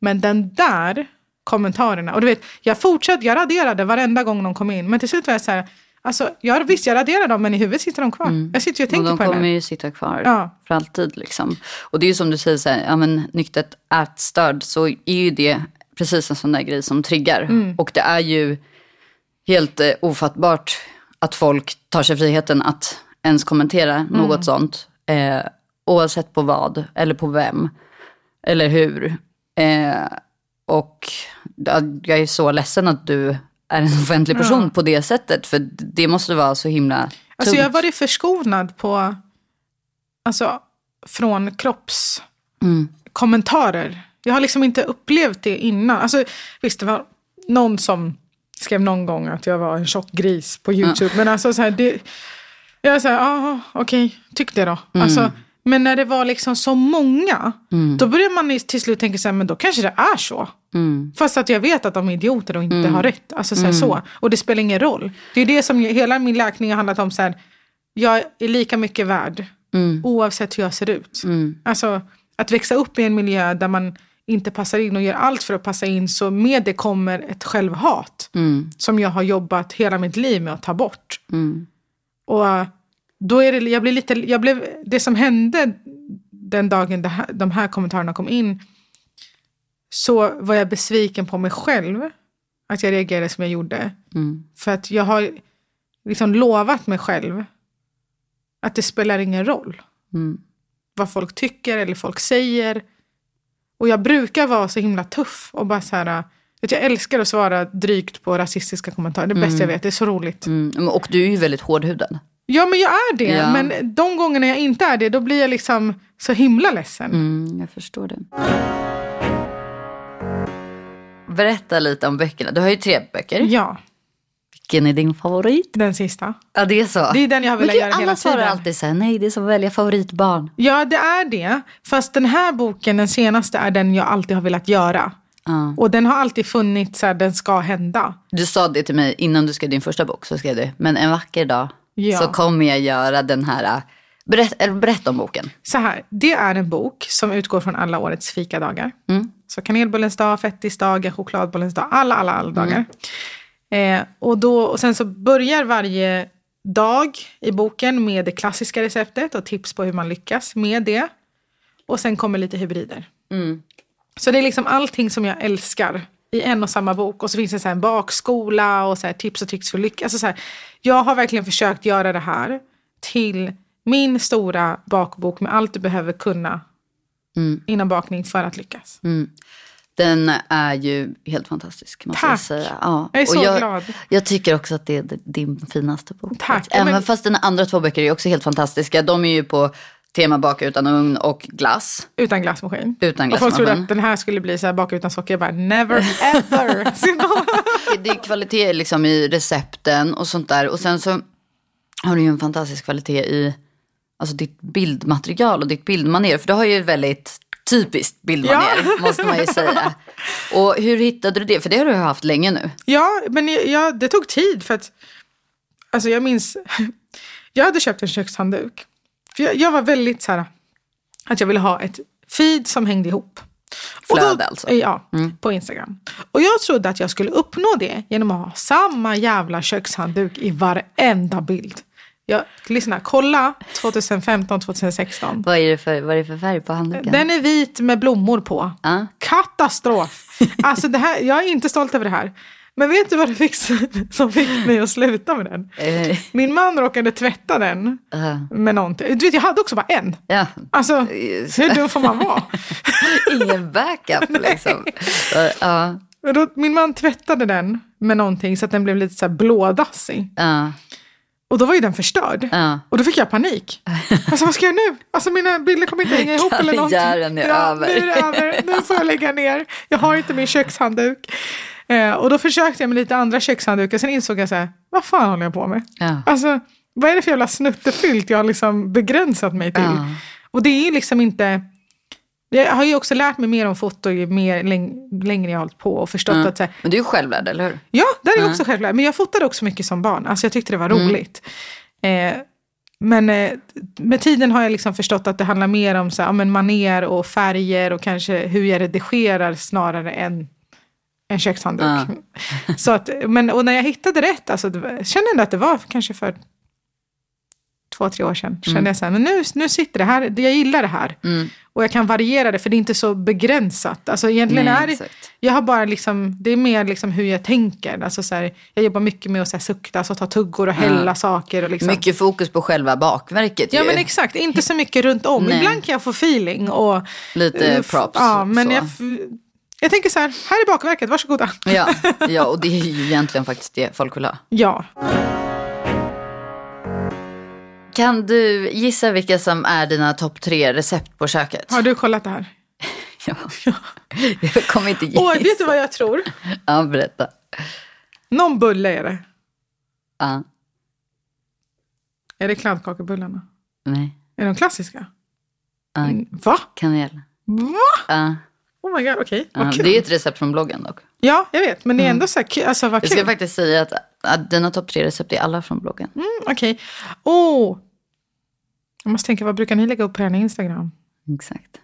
Men den där kommentarerna, och du vet, jag fortsatte, jag raderade varenda gång de kom in, men till slut var jag så här, alltså, jag, visst jag raderar dem men i huvudet sitter de kvar. Jag sitter ju och och tänker de på det kommer där. ju sitta kvar Ja. för alltid. Liksom. Och det är ju som du säger, så här, ja, men, nyktert ätstörd så är ju det precis en sån där grej som triggar. Mm. Och det är ju helt eh, ofattbart att folk tar sig friheten att ens kommentera Mm. något sånt. Eh, oavsett på vad eller på vem eller hur. Eh, och ja, jag är så ledsen att du är en offentlig person på det sättet. För det måste vara så himla tungt. Alltså jag har varit förskonad på, alltså, från kroppskommentarer. Jag har liksom inte upplevt det innan. Alltså, visst, det var någon som skrev någon gång att jag var en tjock gris på YouTube. Men alltså så här, det, jag är så här, ah, okej, tyck det då. Alltså, men när det var liksom så många, då börjar man till slut tänka så här, men då kanske det är så. Fast att jag vet att de är idioter och inte har rätt. Alltså så, här, så. Och det spelar ingen roll. Det är det som hela min läkning har handlat om. Så här, jag är lika mycket värd oavsett hur jag ser ut. Alltså att växa upp i en miljö där man inte passar in och gör allt för att passa in. Så med det kommer ett självhat. Som jag har jobbat hela mitt liv med att ta bort. Och då är det, jag blir lite, jag blev, det som hände den dagen det här, de här kommentarerna kom in. Så var jag besviken på mig själv. Att jag reagerade som jag gjorde. För att jag har liksom lovat mig själv att det spelar ingen roll. Vad folk tycker eller folk säger. Och jag brukar vara så himla tuff och bara så här. Vet, jag älskar att svara drygt på rasistiska kommentarer. Det är det bästa jag vet. Det är så roligt. Mm, och du är ju väldigt hårdhudad. Ja, men jag är det. Ja. Men de gångerna jag inte är det, då blir jag liksom så himla ledsen. Mm, jag förstår det. Berätta lite om böckerna. Du har ju tre böcker. Ja, Vilken är din favorit? den sista. Ja, det är så. Det är den jag har velat göra alla hela svarar tiden. alltid så här, nej det är som att välja favoritbarn. Ja, det är det. Fast den här boken, den senaste, är den jag alltid har velat göra. Ja. Och den har alltid funnits så här, den ska hända. Du sa det till mig innan du skrev din första bok, så skrev du, men en vacker dag Ja. så kommer jag göra den här, berätt, eller berätta om boken. Så här, det är en bok som utgår från alla årets fikadagar. Mm. Så kanelbullens dag, fettisdagar, chokladbollens dag, alla, alla, alla Mm. dagar. Eh, och, då, och sen så börjar varje dag i boken med det klassiska receptet och tips på hur man lyckas med det. Och sen kommer lite hybrider. Mm. Så det är liksom allting som jag älskar i en och samma bok. Och så finns det så här en bakskola och så tips och tricks för lycka. Alltså så här, jag har verkligen försökt göra det här till min stora bakbok med allt du behöver kunna Mm. inom bakning för att lyckas. Den är ju helt fantastisk måste jag Tack. säga. Ja. Jag är så och jag, glad. Jag tycker också att det är din finaste bok. Tack. Även Men- fast dina andra två böcker är också helt fantastiska. De är ju på tema baka utan ugn och glass. Utan glassmaskin. Utan Och folk trodde glassmaskin. att den här skulle bli så här baka utan socker. Jag bara never ever. Det är kvalitet liksom i recepten och sånt där. Och sen så har du ju en fantastisk kvalitet i alltså ditt bildmaterial och ditt bildmanér. För du har ju väldigt typiskt bildmanér, måste man ju säga. Och hur hittade du det? För det har du haft länge nu. ja, men jag, det tog tid för att... Alltså jag minns... Jag hade köpt en kökshandduk. För jag, jag var väldigt så här... Att jag ville ha ett feed som hängde ihop. Flöde alltså? Ja, på Instagram. Och jag trodde att jag skulle uppnå det genom att ha samma jävla kökshandduk i varenda bild. Jag, lyssna, kolla 2015, 2016. Vad är det för, vad är det för färg på handduken? Den är vit med blommor på. Ja. Katastrof! Alltså det här, jag är inte stolt över det här. Men vet du vad det fick, som fick mig att sluta med den? Eh, Min man råkade tvätta den eh, med någonting. Du vet, jag hade också bara en. ja. Alltså, hur dum får man vara? Ingen backup liksom. Ja, Då, min man tvättade den med någonting så att den blev lite så här blådassig. ja, Och då var ju den förstörd. ja. Och då fick jag panik. Alltså vad ska jag nu? Alltså mina bilder kommer inte hänga ihop eller någonting. Karriären är ja, över. Nu är det över. Nu får jag lägga ner. Jag har inte min kökshandduk. Eh, och då försökte jag med lite andra kökshanddukar. Sen insåg jag så här, vad fan håller jag på med? Ja. Alltså, vad är det för jävla snuttefyllt jag har liksom begränsat mig till? Ja. Och det är liksom inte... Jag har ju också lärt mig mer om foto ju mer läng- längre jag har hållit på och förstått Ja. att så här, Men du är ju självlärd, eller hur? Ja, där är jag också självklart. Men jag fotade också mycket som barn. Alltså jag tyckte det var roligt. Eh, men eh, med tiden har jag liksom förstått att det handlar mer om så här, ja, men maner och färger och kanske hur jag redigerar snarare än en kökshandduk. Så att, men, och när jag hittade rätt, alltså, jag kände ändå att det var kanske för två, tre år sedan. Kände jag så här, men nu, nu sitter det här, jag gillar det här. Mm. Och jag kan variera det för det är inte så begränsat. Alltså egentligen Nej, är det, exakt. jag har bara liksom, det är mer liksom hur jag tänker. Alltså så här, jag jobbar mycket med att så här, sukta, alltså ta tuggor och hälla saker. Och liksom. Mycket fokus på själva bakverket Ja ju. men exakt, inte så mycket runt om. Nej. Ibland kan jag få feeling och... Lite props Ja, men jag, jag tänker så här, här är bakverket, varsågoda. Ja, ja, och det är ju egentligen faktiskt det folk vill ha. Ja, Kan du gissa vilka som är dina topp tre recept på köket? har du kollat det här? Ja. Jag kommer inte gissa. Åh, vet du vad jag tror? Ja, berätta. Någon bulle är det. Ja, Är det kladdkakebullarna? nej. Är de klassiska? Ja, Va? kanel. Va? Ja, Oh my god, okej. ja, Vad kul. det är ett recept från bloggen dock. Ja, jag vet. Men det är ändå så här kul. Alltså vad Jag kul. ska faktiskt säga att, att dina topp tre recept är alla från bloggen. Mm, Okej. Åh! Jag måste tänka, vad brukar ni lägga upp på er Instagram? Exakt.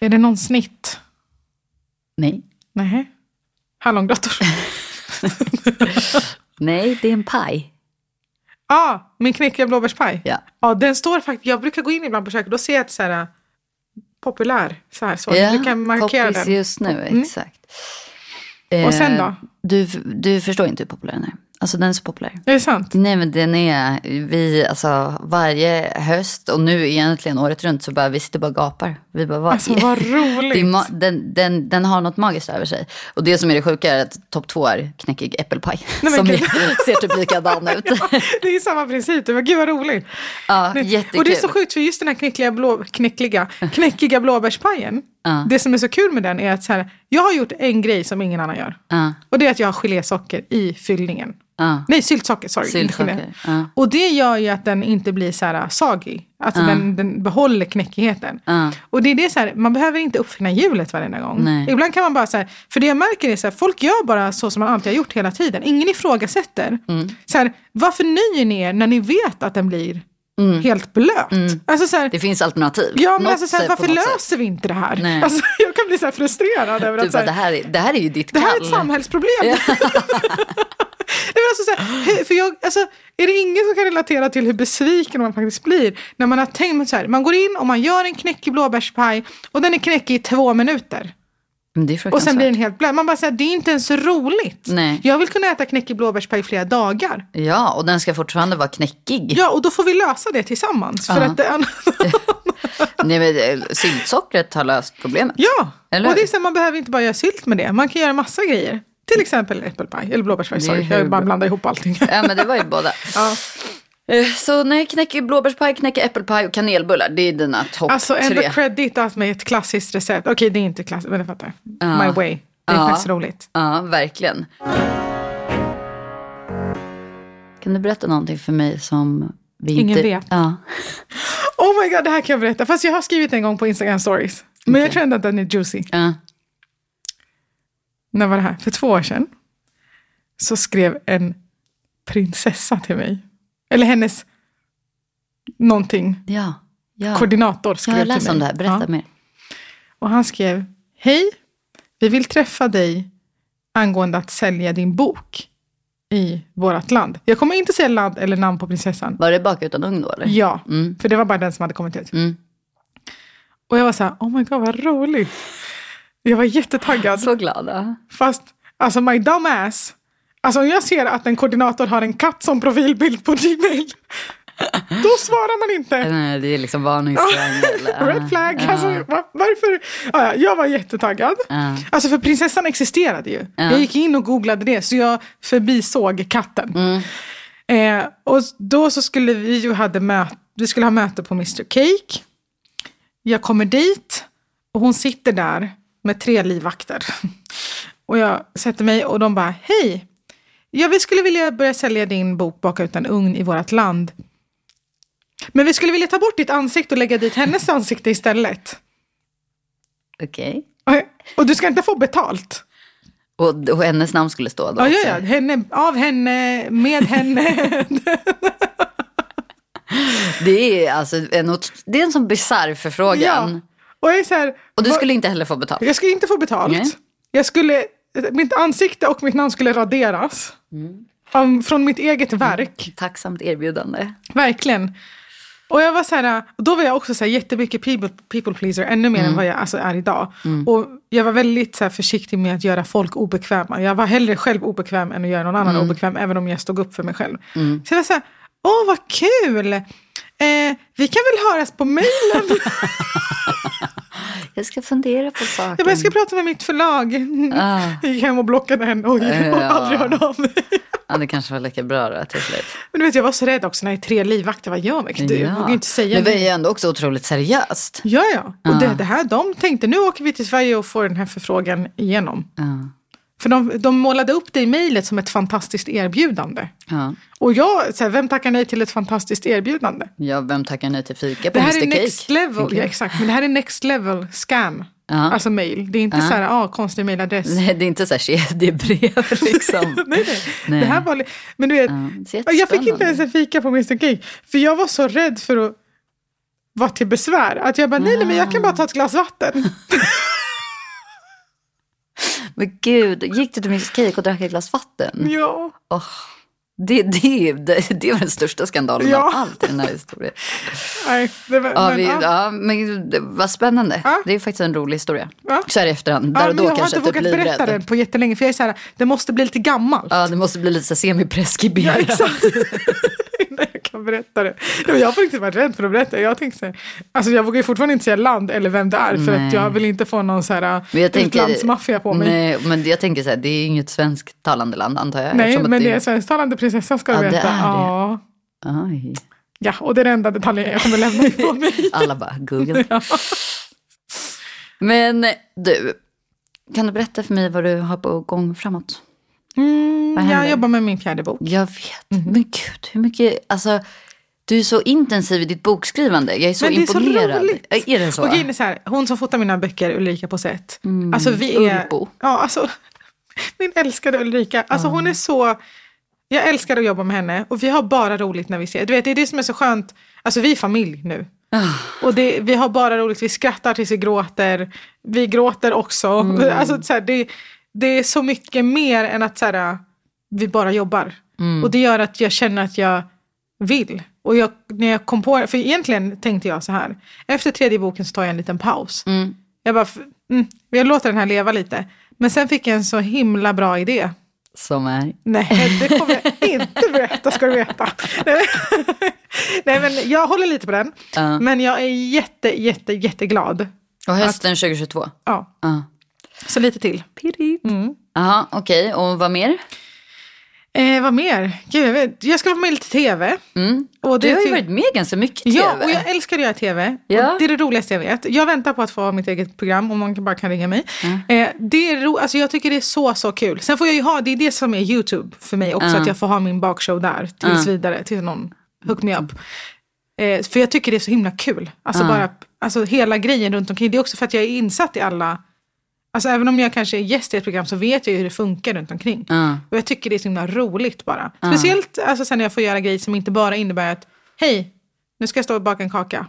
Är det någon snitt? Nej. Nej. Hallongrottor? Nej, det är en paj. Ja, ah, min knäckiga blåbärspaj. Ja. Ja, den står faktiskt, jag brukar gå in ibland på köket, då ser jag att så här, populär. Så här, så. Ja, du kan markera poppis den. just nu, Mm. exakt. Och sen Eh, då? Du, du förstår inte hur populär den är. Alltså den är så populär. Är det sant? Nej men den är, vi, alltså varje höst och nu egentligen året runt så bara vi sitter bara och gapar. Vi bara, vad Alltså vad roligt. den, den, den har något magiskt över sig. Och det som är det sjuka är att topp två är knäckig äppelpaj. som gud. ser typ likadan ut. det är samma princip, det var gud vad roligt. ja, jättekul. Och det är så sjukt för just den här knäckliga blå, knäckliga, knäckiga blåbärspajen. Ja. Det som är så kul med den är att så här, jag har gjort en grej som ingen annan gör. Ja, Och det är att jag har gelésocker i fyllningen. Ja. Nej, syltsocker. Sorry. Syltsocker, ja. Och det gör ju att den inte blir så här sagig. Alltså den, den behåller knäckigheten. Och det är det så här, man behöver inte uppfinna hjulet varenda gång. Nej. Ibland kan man bara så här, för det jag märker är så här, folk gör bara så som man alltid har gjort hela tiden. Ingen ifrågasätter. Mm. Så här, varför nöjer ni er när ni vet att den blir helt blöt? Alltså så här, Mm. Det finns alternativ. Ja, men Något alltså, så här, varför något sätt. löser vi inte det här? Alltså, jag kan bli så här frustrerad över att Typ så att det här, här, är, det här är ju ditt det här är kall. ett samhällsproblem. Alltså, så här, för jag, alltså, är det ingen som kan relatera till hur besviken man faktiskt blir när man har tänkt så här, man går in och man gör en knäckig blåbärspaj och den är knäckig i två minuter. Är Och sen blir den helt blöt. Man bara säger det är inte ens roligt. Nej. Jag vill kunna äta knäckig blåbärspaj i flera dagar. Ja, och den ska fortfarande vara knäckig. Ja, och då får vi lösa det tillsammans. För Ja. att det, Nej, men, eh, syltsockret har löst problemet. ja, och det är så man behöver inte bara göra sylt med det. Man kan göra massa grejer. Till exempel äppelpaj, eller blåbärspaj. Sorry, jag bara blandar ihop allting. Ja, men det var ju båda. Ja. Eh, Så nej, knäcker blåbärspaj, knäcker äppelpaj och kanelbullar. Det är dina topp Alltså ändå tre. creditat med ett klassiskt recept. Okej, det är inte klassiskt, men jag fattar. My way. Det är Ja. faktiskt roligt. Ja, verkligen. Kan du berätta någonting för mig som vi Ingen inte... vet. Ja. Oh my god, det här kan jag berätta. Fast jag har skrivit en gång på Instagram stories. Men jag Okej. tror ändå att den är juicy. Ja. När var det här? För två år sedan. Så skrev en prinsessa till mig. Eller hennes någonting. Ja. ja. Koordinator Jag skrev har till läst mig. om det här. Berätta Ja. mer. Och han skrev, hej, vi vill träffa dig angående att sälja din bok i vårt land. Jag kommer inte säga land eller namn på prinsessan. Var det bak utan ugn då eller? Ja, Mm. för det var bara den som hade kommit ut. Mm. Och jag var så här, oh my god vad roligt. Jag var jättetaggad. Så glada. Fast, alltså my dumb ass. Alltså om jag ser att en koordinator har en katt som profilbild på Gmail. Då svarar man inte. Nej, det är liksom varningstriangel. Ja. Red flag. Ja. Alltså, va, varför? Ah, ja, jag var jättetaggad. Ja. Alltså för prinsessan existerade ju. Ja. Jag gick in och googlade det så jag förbisåg katten. Mm. Eh, och då så skulle vi ju hade möte, vi skulle ha möte på Mr Cake. Jag kommer dit och hon sitter där med tre livvakter. Och jag sätter mig och de bara, hej, ja, vi skulle vilja börja sälja din bok Baka utan ugn i vårt land. Men vi skulle vilja ta bort ditt ansikte och lägga dit hennes ansikte istället. Okej. Och- Och du ska inte få betalt. Och, och hennes namn skulle stå då Ja, ja, ja. Henne, av henne, med henne. Det är alltså en, det är en sån bisarr förfrågan. ja. Och jag är så här, Och du skulle inte heller få betalt? Jag skulle inte få betalt. Nej. Jag skulle, mitt ansikte och mitt namn skulle raderas. Mm. Om- från mitt eget verk. Tacksamt erbjudande. Verkligen. Och jag var så här, då var jag också så här jättemycket people, people pleaser, ännu mer än vad jag alltså är idag. Och jag var väldigt så här, försiktig med att göra folk obekväma. Jag var hellre själv obekväm än att göra någon annan obekväm, även om jag stod upp för mig själv. Så jag var så här, åh vad kul! Eh, vi kan väl höras på mejlen? Jag ska fundera på saken. Bara, jag ska prata med mitt förlag. Ah. Jag gick hem och blockade henne och, och Ja. aldrig hörde av mig. Ja, det kanske var lika bra då till slut. Men du vet, jag var så rädd också när det är tre livvakter. Vad gör mig? Du Ja. vågar inte säga Men det är ju ändå också otroligt seriöst. Ja, ja. Och Ja. det, det här, de tänkte nu åker vi till Sverige och får den här förfrågan igenom. Ja. För de, de målade upp det i mejlet som ett fantastiskt erbjudande. Ja. Och jag, så här, vem tackar nej till ett fantastiskt erbjudande? ja, vem tackar nej till fika på Det här Mr är Cake? next level, ja, exakt. Men det här är next level scam. Ja. Alltså mail. Det är inte så här, ah, konstig mailadress. Nej, det är inte så här kedjebrev liksom. nej, nej. Nej. Det här var, men du vet, ser jag fick inte ens en fika på Mr Cake. För jag var så rädd för att vara till besvär. Att jag bara, nej, nej men jag kan bara ta ett glas vatten. Men gud, gick du till Mr Cake och drack ett glas vatten? ja. Åh, det, det, det, det var den största skandalen Ja. av allt i den här historien. Nej, det var, Ja, men, vi, ja. ja, men det var spännande. Ja. Det är faktiskt en rolig historia. Ja. Så här i efterhand, där och då jag har kanske inte typ vågat berätta den på jättelänge. För jag är så här, det måste bli lite gammalt. Ja, det måste bli lite här Ja, semipreskriberat. exakt. Kan berätta det. Nej, Jag har faktiskt varit rädd för att berätta. Jag tänkte så här, alltså jag vågar ju fortfarande inte säga land eller vem det är. För Nej. att jag vill inte få någon så här utlandsmaffia på mig. Nej, nej, men jag tänker så här, det är inget svensktalande land antar jag. att men det det är svensktalande prinsessa ska Ja, du det veta. är det. Ja. Ja, och det är den enda detaljen jag kommer lämna ifrån mig. Alla bara Google. Men du, kan du berätta för mig vad du har på gång framåt? Mm, jag jobbar med min fjärde bok. Jag vet. Mhm. Men gud, hur mycket, alltså. Du är så intensiv i ditt bokskrivande. Jag är så Men det är så imponerad. roligt. är det så? Och är så här, hon som fotar mina böcker, Ulrika Posett. Alltså vi är... Mm. Ulbo. Ja, alltså. Min älskade Ulrika. Alltså hon är så... Jag älskar att jobba med henne och vi har bara roligt när vi ser. Du vet, det är det som är så skönt. Alltså vi är familj nu. Ah. Och det, vi har bara roligt, vi skrattar tills vi gråter. Vi gråter också. Mm. Alltså, så här, det, det är så mycket mer än att så här, vi bara jobbar. Mm. Och det gör att jag känner att jag vill. Och jag, när jag kom på för egentligen tänkte jag så här. Efter tredje boken så tar jag en liten paus. Mm. Jag bara, mm, jag låter den här leva lite. Men sen fick jag en så himla bra idé. Som är? Nej, det kommer jag inte berätta ska du veta. Nej, men jag håller lite på den. Ja. Men jag är jätte, jätte, jätteglad. Och hösten 2022? Ja, Ja. Så lite till. Pirrigt. Jaha, okej. Och vad mer? Eh, vad mer? Gud, jag, vet, jag ska vara med i lite tv. Mm. Och Du har ju varit med ganska mycket i tv. Ja, och jag älskar att göra tv. Ja. Och det är det roligaste jag vet. Jag väntar på att få ha mitt eget program, om man bara kan ringa mig. Eh, det är ro- alltså, jag tycker det är så, så kul. Sen får jag ju ha, det är det som är YouTube för mig också, Ja. att jag får ha min bakshow där tills vidare, tills någon hook me up. Eh, för jag tycker det är så himla kul. Alltså bara, alltså hela grejen runt omkring. Det är också för att jag är insatt i alla, alltså även om jag kanske är gäst i ett program så vet jag ju hur det funkar runt omkring. Ja. Och jag tycker det är så himla roligt bara. Speciellt alltså, sen när jag får göra grejer som inte bara innebär att hej, nu ska jag stå och baka en kaka.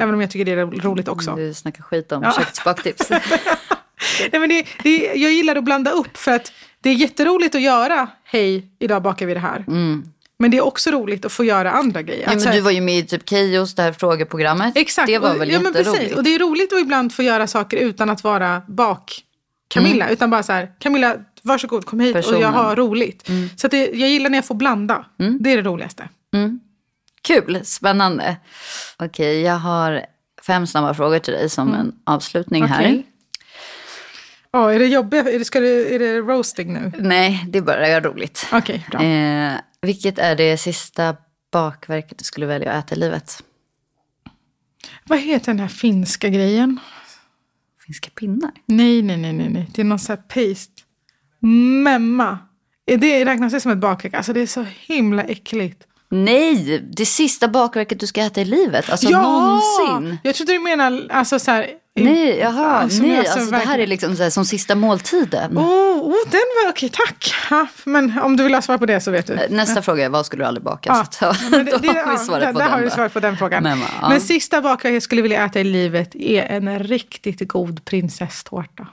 Även om jag tycker det är ro- roligt också. Du snackar skit om Ja. köksbaktips. Nej, men det, det, jag gillar att blanda upp för att det är jätteroligt att göra hej, idag bakar vi det här. Men det är också roligt att få göra andra grejer. Mm. Ja, men här- du var ju med i typ Keyyos, det här frågeprogrammet. Exakt. Det var och, väl ja, men precis. Och det är roligt att ibland få göra saker utan att vara bak Camilla. Mm. Utan bara så här, Camilla, varsågod, kom hit och Personen. jag har roligt. Mm. Så det, jag gillar när jag får blanda. Det är det roligaste. Kul, spännande. Okej, jag har fem snabba frågor till dig som en avslutning här. Mm. Okej. Ja, är det jobbigt? Är det, ska det, är det roasting nu? Nej, det är bara roligt. Okej, bra. Eh, vilket är det sista bakverket du skulle välja att äta i livet? Vad heter den här finska grejen? Finska pinnar? Nej, nej, nej, nej, nej. Det är någon sån här paste. Memma. Är det räknas det som ett bakverk? Alltså det är så himla äckligt. Nej, det sista bakverket du ska äta i livet. Alltså någonsin. Jag trodde du menar alltså så här. Nej, jaha, Alltså, nej, alltså, alltså, det här är liksom här, som sista måltiden. Oh, oh, den var okej, tack. Ja, men om du vill ha svar på det så vet du. Nästa fråga är vad skulle du aldrig baka? Ja, Så att, men det- då det- har vi ja, svaret där, på där den. har du då. svaret på den frågan. Men, Men, ja. sista bakverk jag skulle vilja äta i livet är en riktigt god prinsesstårta.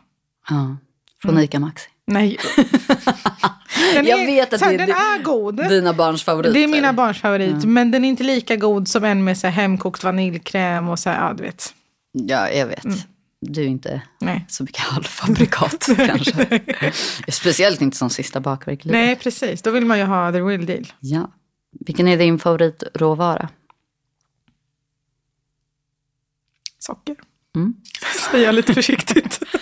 Ja, från Ica Maxi. Nej. Den Jag är, vet att här, det- den är god. Dina barns favoriter. Det är mina barns favorit. Men den är inte lika god som en med så här, hemkokt vaniljkräm och så här, ja du vet. Ja, jag vet. Mm. Du är inte Nej. så mycket halvfabrikat kanske. Speciellt inte som sista bakverk. Nej, precis. Då vill man ju ha the real deal. Ja. Vilken är din favoritråvara? Socker. Mm. Säger jag lite försiktigt.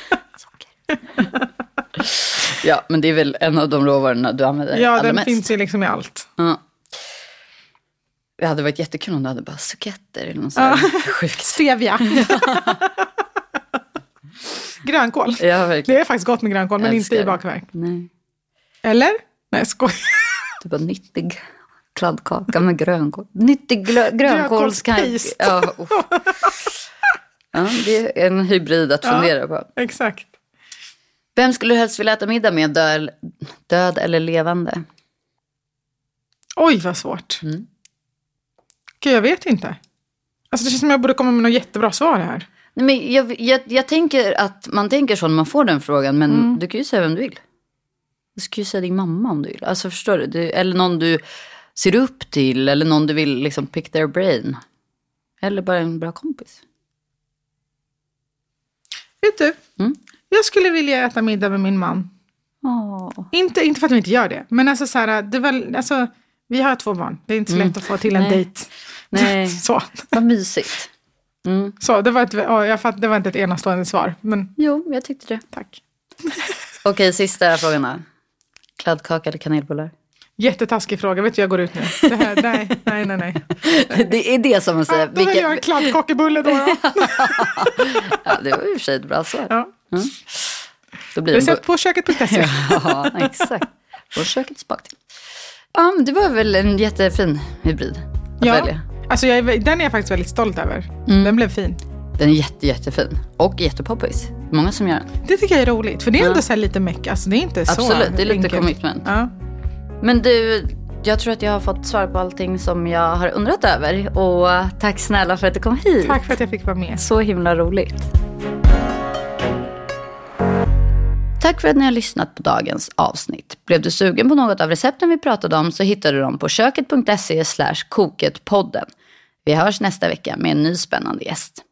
Ja, men det är väl en av de råvarorna du använder ja, allra den mest. finns ju liksom i allt. Ja. Det hade varit jättekul om du hade bara suketter eller något sånt sjukt. Stevia. grönkål. Ja, verkligen. Det är faktiskt gott med grönkål, men inte i bakverk. Nej, Eller? Nej, skoj. det var nyttig kladdkaka med grönkål. Nyttig. Grönkålspaste. Ja, oh. ja, det är en hybrid att Ja. fundera på. Exakt. Vem skulle du helst vilja äta middag med, död, död eller levande? Oj, vad svårt. Mm. Gud, jag vet inte. Alltså, det känns som jag borde komma med något jättebra svar här. Nej, men jag, jag, jag tänker att man tänker så när man får den frågan, men Mm. du kan ju säga vem du vill. Du ska ju säga din mamma om du vill. Alltså förstår du? du? Eller någon du ser upp till, eller någon du vill liksom pick their brain. Eller bara en bra kompis. Vet du? Mm. Jag skulle vilja äta middag med min man. Åh. Inte, inte för att vi inte gör det, men alltså så här, det var, alltså, vi har två barn. Det är inte så lätt att få till en Mm. Nej. dejt. Nej, Så, vad mysigt. Mm. så det, var ett, ja, jag fatt, det var inte ett enastående svar, men Jo, jag tyckte det. tack. Okej, sista frågan då. Kladdkaka eller kanelbullar? Jättetaskig fråga, vet du jag går ut nu. Det här, nej, nej, nej. nej. Det är det som man säger. Ja, då vill jag en kladdkakebulle då. då. Ja, det var i och för sig ett bra svar. Ja. Då blir Recept på köket.se. Ja, exakt. Från köket till spak till. Ja, det var väl en jättefin hybrid att Ja, välja. alltså jag är, den är jag faktiskt väldigt stolt över. Den blev fin. Den är jätte, jättefin. Och jättepoppis. Många som gör den. Det tycker jag är roligt, för det är ändå så lite meck. Alltså det är inte så Absolut, det är lite enkelt. commitment. Ja. Men du, jag tror att jag har fått svar på allting som jag har undrat över. Och tack snälla för att du kom hit. Tack för att jag fick vara med. Så himla roligt. Tack för att ni har lyssnat på dagens avsnitt. Blev du sugen på något av recepten vi pratade om så hittar du dem på köket.se koketpodden. Vi hörs nästa vecka med en ny spännande gäst.